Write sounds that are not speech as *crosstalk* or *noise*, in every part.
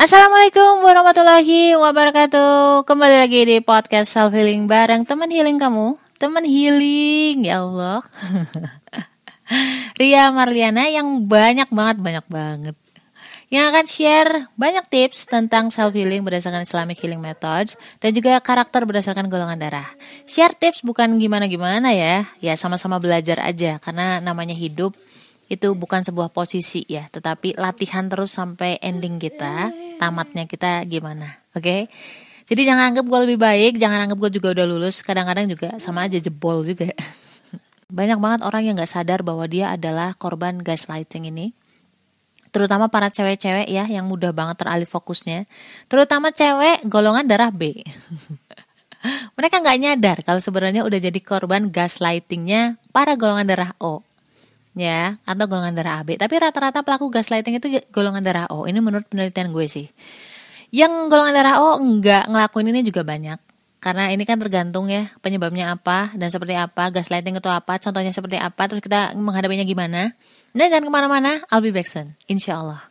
Assalamualaikum warahmatullahi wabarakatuh. Kembali lagi di podcast self healing bareng teman healing kamu Teman healing ya Allah. *laughs* Ria Marliana yang banyak banget banyak banget. Yang akan share banyak tips tentang self healing berdasarkan Islamic healing methods dan juga karakter berdasarkan golongan darah. Share tips bukan gimana-gimana ya, ya sama-sama belajar aja karena namanya hidup itu bukan sebuah posisi ya, tetapi latihan terus sampai ending kita, tamatnya kita gimana, oke? Okay? Jadi jangan anggap gue lebih baik, jangan anggap gue juga udah lulus, kadang-kadang juga sama aja jebol juga. *laughs* Banyak banget orang yang gak sadar bahwa dia adalah korban gaslighting ini terutama para cewek-cewek ya yang mudah banget teralih fokusnya terutama cewek golongan darah B *laughs* mereka nggak nyadar kalau sebenarnya udah jadi korban gaslightingnya para golongan darah O ya atau golongan darah AB tapi rata-rata pelaku gaslighting itu golongan darah O. Ini menurut penelitian gue sih. Yang golongan darah O nggak ngelakuin ini juga banyak. Karena ini kan tergantung ya penyebabnya apa dan seperti apa gaslighting itu apa contohnya seperti apa terus kita menghadapinya gimana. Dan jangan ke mana-mana, I'll be back soon, insya Allah.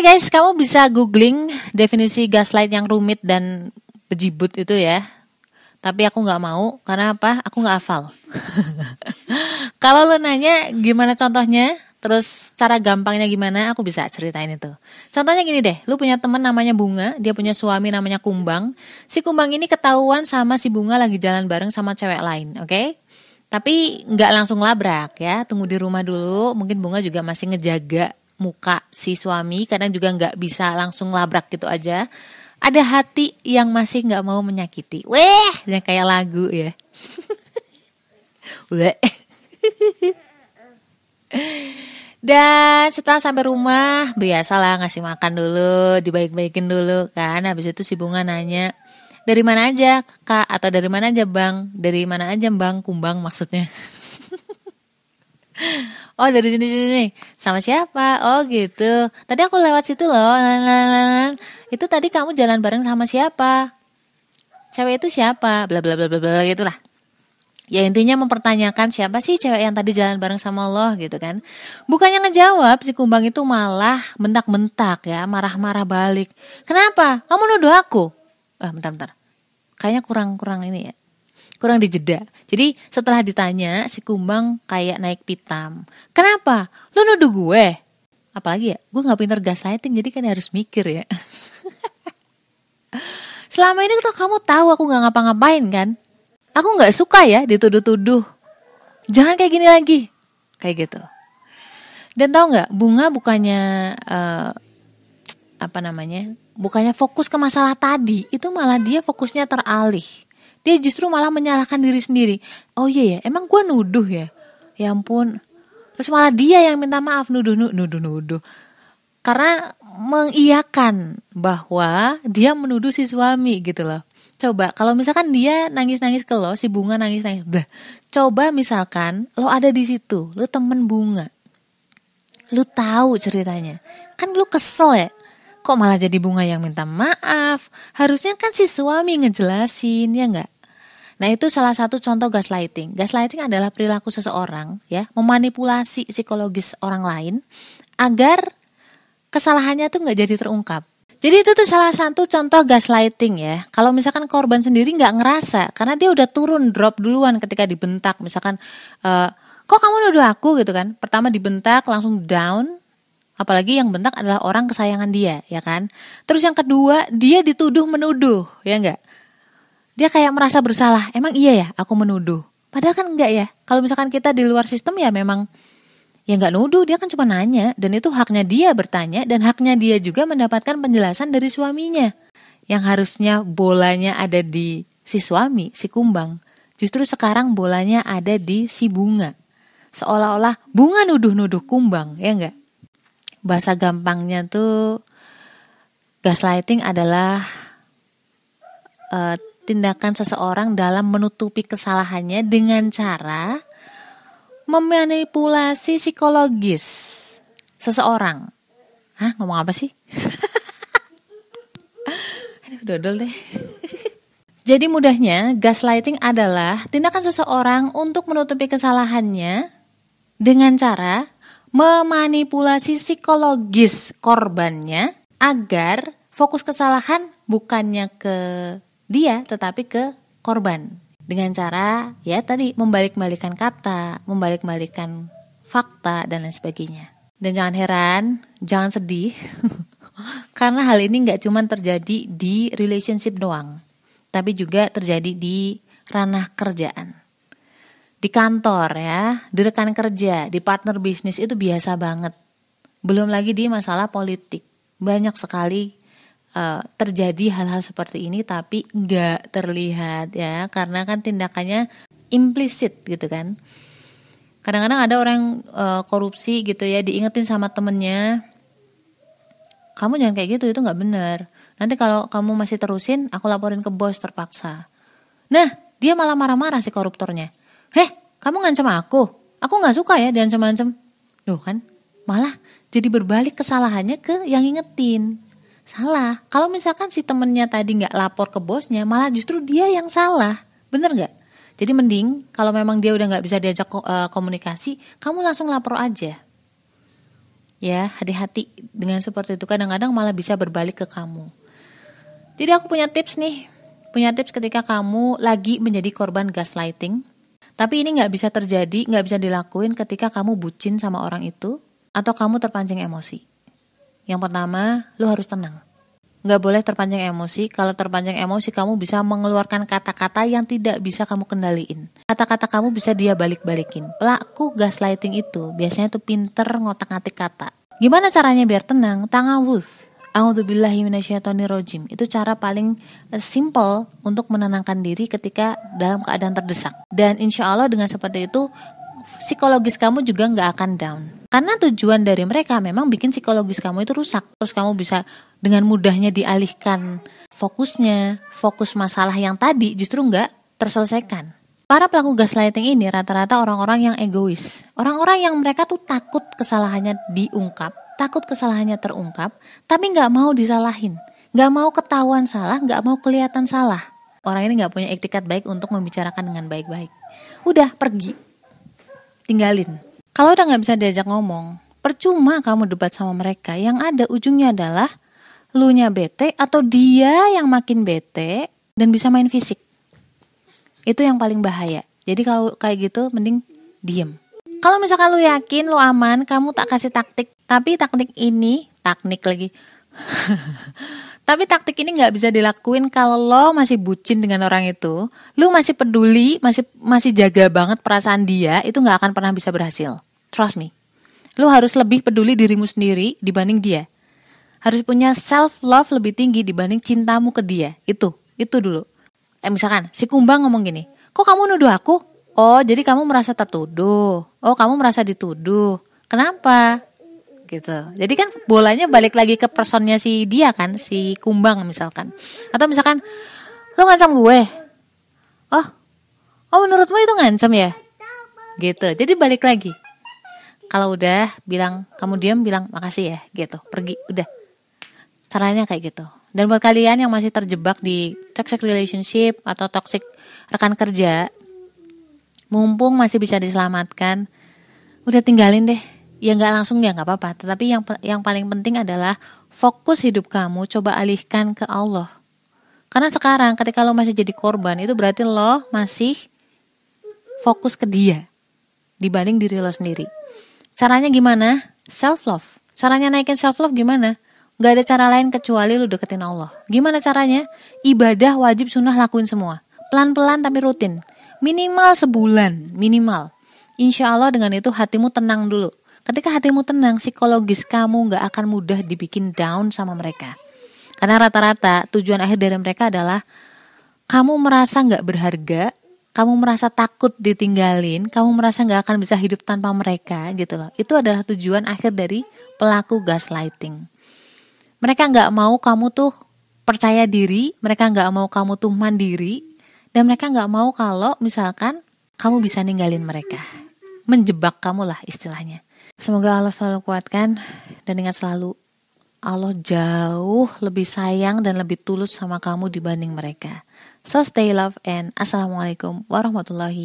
Oke okay guys, kamu bisa googling definisi gaslight yang rumit dan bejibut itu ya. Tapi aku nggak mau karena apa? Aku nggak hafal. *laughs* Kalau lo nanya gimana contohnya, Terus cara gampangnya gimana aku bisa ceritain itu. Contohnya gini deh, lu punya temen namanya Bunga, dia punya suami namanya Kumbang. Si Kumbang ini ketahuan sama si Bunga lagi jalan bareng sama cewek lain, oke? Okay? Tapi nggak langsung labrak ya, tunggu di rumah dulu. Mungkin Bunga juga masih ngejaga muka si suami, kadang juga nggak bisa langsung labrak gitu aja. Ada hati yang masih nggak mau menyakiti. Weh, yang kayak lagu ya. *laughs* Weh. Dan setelah sampai rumah, biasalah ngasih makan dulu, dibaik-baikin dulu kan. Habis itu si Bunga nanya, dari mana aja kak atau dari mana aja bang? Dari mana aja bang? Kumbang maksudnya. *laughs* oh dari sini sini sama siapa? Oh gitu. Tadi aku lewat situ loh. Itu tadi kamu jalan bareng sama siapa? Cewek itu siapa? Bla bla bla bla bla gitulah ya intinya mempertanyakan siapa sih cewek yang tadi jalan bareng sama Allah gitu kan bukannya ngejawab si kumbang itu malah mentak-mentak ya marah-marah balik kenapa kamu nuduh aku ah bentar-bentar kayaknya kurang-kurang ini ya kurang dijeda jadi setelah ditanya si kumbang kayak naik pitam. Kenapa? Lu nuduh gue? Apalagi ya gue nggak pinter gaslighting jadi kan harus mikir ya. *laughs* Selama ini tuh kamu tahu aku nggak ngapa-ngapain kan? Aku nggak suka ya dituduh-tuduh. Jangan kayak gini lagi. Kayak gitu. Dan tahu nggak bunga bukannya uh, apa namanya bukannya fokus ke masalah tadi itu malah dia fokusnya teralih dia justru malah menyalahkan diri sendiri oh iya ya emang gue nuduh ya ya ampun terus malah dia yang minta maaf nuduh nuduh nuduh karena mengiyakan bahwa dia menuduh si suami gitu loh Coba kalau misalkan dia nangis-nangis ke lo, si bunga nangis-nangis. Bah, coba misalkan lo ada di situ, lo temen bunga. Lo tahu ceritanya. Kan lo kesel ya. Kok malah jadi bunga yang minta maaf? Harusnya kan si suami ngejelasin, ya enggak? Nah itu salah satu contoh gaslighting. Gaslighting adalah perilaku seseorang ya memanipulasi psikologis orang lain agar kesalahannya tuh nggak jadi terungkap. Jadi itu tuh salah satu contoh gaslighting ya. Kalau misalkan korban sendiri nggak ngerasa, karena dia udah turun drop duluan ketika dibentak. Misalkan, e, kok kamu nuduh aku gitu kan? Pertama dibentak langsung down, apalagi yang bentak adalah orang kesayangan dia, ya kan? Terus yang kedua dia dituduh menuduh, ya enggak? Dia kayak merasa bersalah. Emang iya ya aku menuduh? Padahal kan enggak ya. Kalau misalkan kita di luar sistem ya memang ya nggak nuduh dia kan cuma nanya dan itu haknya dia bertanya dan haknya dia juga mendapatkan penjelasan dari suaminya yang harusnya bolanya ada di si suami si kumbang justru sekarang bolanya ada di si bunga seolah-olah bunga nuduh-nuduh kumbang, ya enggak? Bahasa gampangnya tuh gaslighting adalah uh, tindakan seseorang dalam menutupi kesalahannya dengan cara memanipulasi psikologis seseorang. Hah, ngomong apa sih? *laughs* Aduh, dodol deh. *laughs* Jadi mudahnya, gaslighting adalah tindakan seseorang untuk menutupi kesalahannya dengan cara memanipulasi psikologis korbannya agar fokus kesalahan bukannya ke dia tetapi ke korban dengan cara ya tadi membalik-balikan kata, membalik-balikan fakta dan lain sebagainya. Dan jangan heran, jangan sedih *laughs* karena hal ini nggak cuma terjadi di relationship doang, tapi juga terjadi di ranah kerjaan. Di kantor ya, di rekan kerja, di partner bisnis itu biasa banget. Belum lagi di masalah politik. Banyak sekali uh, terjadi hal-hal seperti ini tapi nggak terlihat ya karena kan tindakannya implisit gitu kan. Kadang-kadang ada orang uh, korupsi gitu ya diingetin sama temennya. Kamu jangan kayak gitu itu nggak bener nanti kalau kamu masih terusin aku laporin ke bos terpaksa. Nah dia malah marah-marah si koruptornya heh kamu ngancam aku aku nggak suka ya diancam-ancam tuh kan malah jadi berbalik kesalahannya ke yang ingetin Salah. Kalau misalkan si temennya tadi nggak lapor ke bosnya, malah justru dia yang salah. Bener nggak? Jadi mending kalau memang dia udah nggak bisa diajak uh, komunikasi, kamu langsung lapor aja. Ya, hati-hati dengan seperti itu. Kadang-kadang malah bisa berbalik ke kamu. Jadi aku punya tips nih. Punya tips ketika kamu lagi menjadi korban gaslighting. Tapi ini nggak bisa terjadi, nggak bisa dilakuin ketika kamu bucin sama orang itu atau kamu terpancing emosi. Yang pertama, lu harus tenang. Nggak boleh terpanjang emosi. Kalau terpanjang emosi, kamu bisa mengeluarkan kata-kata yang tidak bisa kamu kendaliin. Kata-kata kamu bisa dia balik-balikin. Pelaku gaslighting itu biasanya tuh pinter ngotak-ngatik kata. Gimana caranya biar tenang? Tangawuz. A'udzubillahiminasyaitonirrojim Itu cara paling eh, simple untuk menenangkan diri ketika dalam keadaan terdesak. Dan insya Allah dengan seperti itu psikologis kamu juga nggak akan down. Karena tujuan dari mereka memang bikin psikologis kamu itu rusak. Terus kamu bisa dengan mudahnya dialihkan fokusnya, fokus masalah yang tadi justru nggak terselesaikan. Para pelaku gaslighting ini rata-rata orang-orang yang egois. Orang-orang yang mereka tuh takut kesalahannya diungkap, takut kesalahannya terungkap, tapi nggak mau disalahin. Nggak mau ketahuan salah, nggak mau kelihatan salah. Orang ini nggak punya etikat baik untuk membicarakan dengan baik-baik. Udah pergi, tinggalin. Kalau udah nggak bisa diajak ngomong, percuma kamu debat sama mereka. Yang ada ujungnya adalah lu nya bete atau dia yang makin bete dan bisa main fisik. Itu yang paling bahaya. Jadi kalau kayak gitu mending diem. Kalau misalkan lu yakin lu aman, kamu tak kasih taktik. Tapi taktik ini, taknik lagi. *laughs* Tapi taktik ini nggak bisa dilakuin kalau lo masih bucin dengan orang itu, lo masih peduli, masih masih jaga banget perasaan dia, itu nggak akan pernah bisa berhasil. Trust me. Lo harus lebih peduli dirimu sendiri dibanding dia. Harus punya self love lebih tinggi dibanding cintamu ke dia. Itu, itu dulu. Eh misalkan si Kumbang ngomong gini, kok kamu nuduh aku? Oh jadi kamu merasa tertuduh. Oh kamu merasa dituduh. Kenapa? gitu. Jadi kan bolanya balik lagi ke personnya si dia kan, si Kumbang misalkan. Atau misalkan lo ngancam gue. Oh. Oh menurutmu itu ngancam ya? Gitu. Jadi balik lagi. Kalau udah bilang kamu diam bilang makasih ya gitu. Pergi udah. Caranya kayak gitu. Dan buat kalian yang masih terjebak di toxic relationship atau toxic rekan kerja, mumpung masih bisa diselamatkan, udah tinggalin deh ya nggak langsung ya nggak apa-apa tetapi yang yang paling penting adalah fokus hidup kamu coba alihkan ke Allah karena sekarang ketika lo masih jadi korban itu berarti lo masih fokus ke dia dibanding diri lo sendiri caranya gimana self love caranya naikin self love gimana Gak ada cara lain kecuali lo deketin Allah. Gimana caranya? Ibadah wajib sunnah lakuin semua. Pelan-pelan tapi rutin. Minimal sebulan, minimal. Insya Allah dengan itu hatimu tenang dulu. Ketika hatimu tenang, psikologis kamu gak akan mudah dibikin down sama mereka. Karena rata-rata tujuan akhir dari mereka adalah kamu merasa gak berharga, kamu merasa takut ditinggalin, kamu merasa nggak akan bisa hidup tanpa mereka gitu loh. Itu adalah tujuan akhir dari pelaku gaslighting. Mereka nggak mau kamu tuh percaya diri, mereka nggak mau kamu tuh mandiri, dan mereka nggak mau kalau misalkan kamu bisa ninggalin mereka. Menjebak kamu lah istilahnya. Semoga Allah selalu kuatkan dan ingat selalu Allah jauh lebih sayang dan lebih tulus sama kamu dibanding mereka. So stay love and assalamualaikum warahmatullahi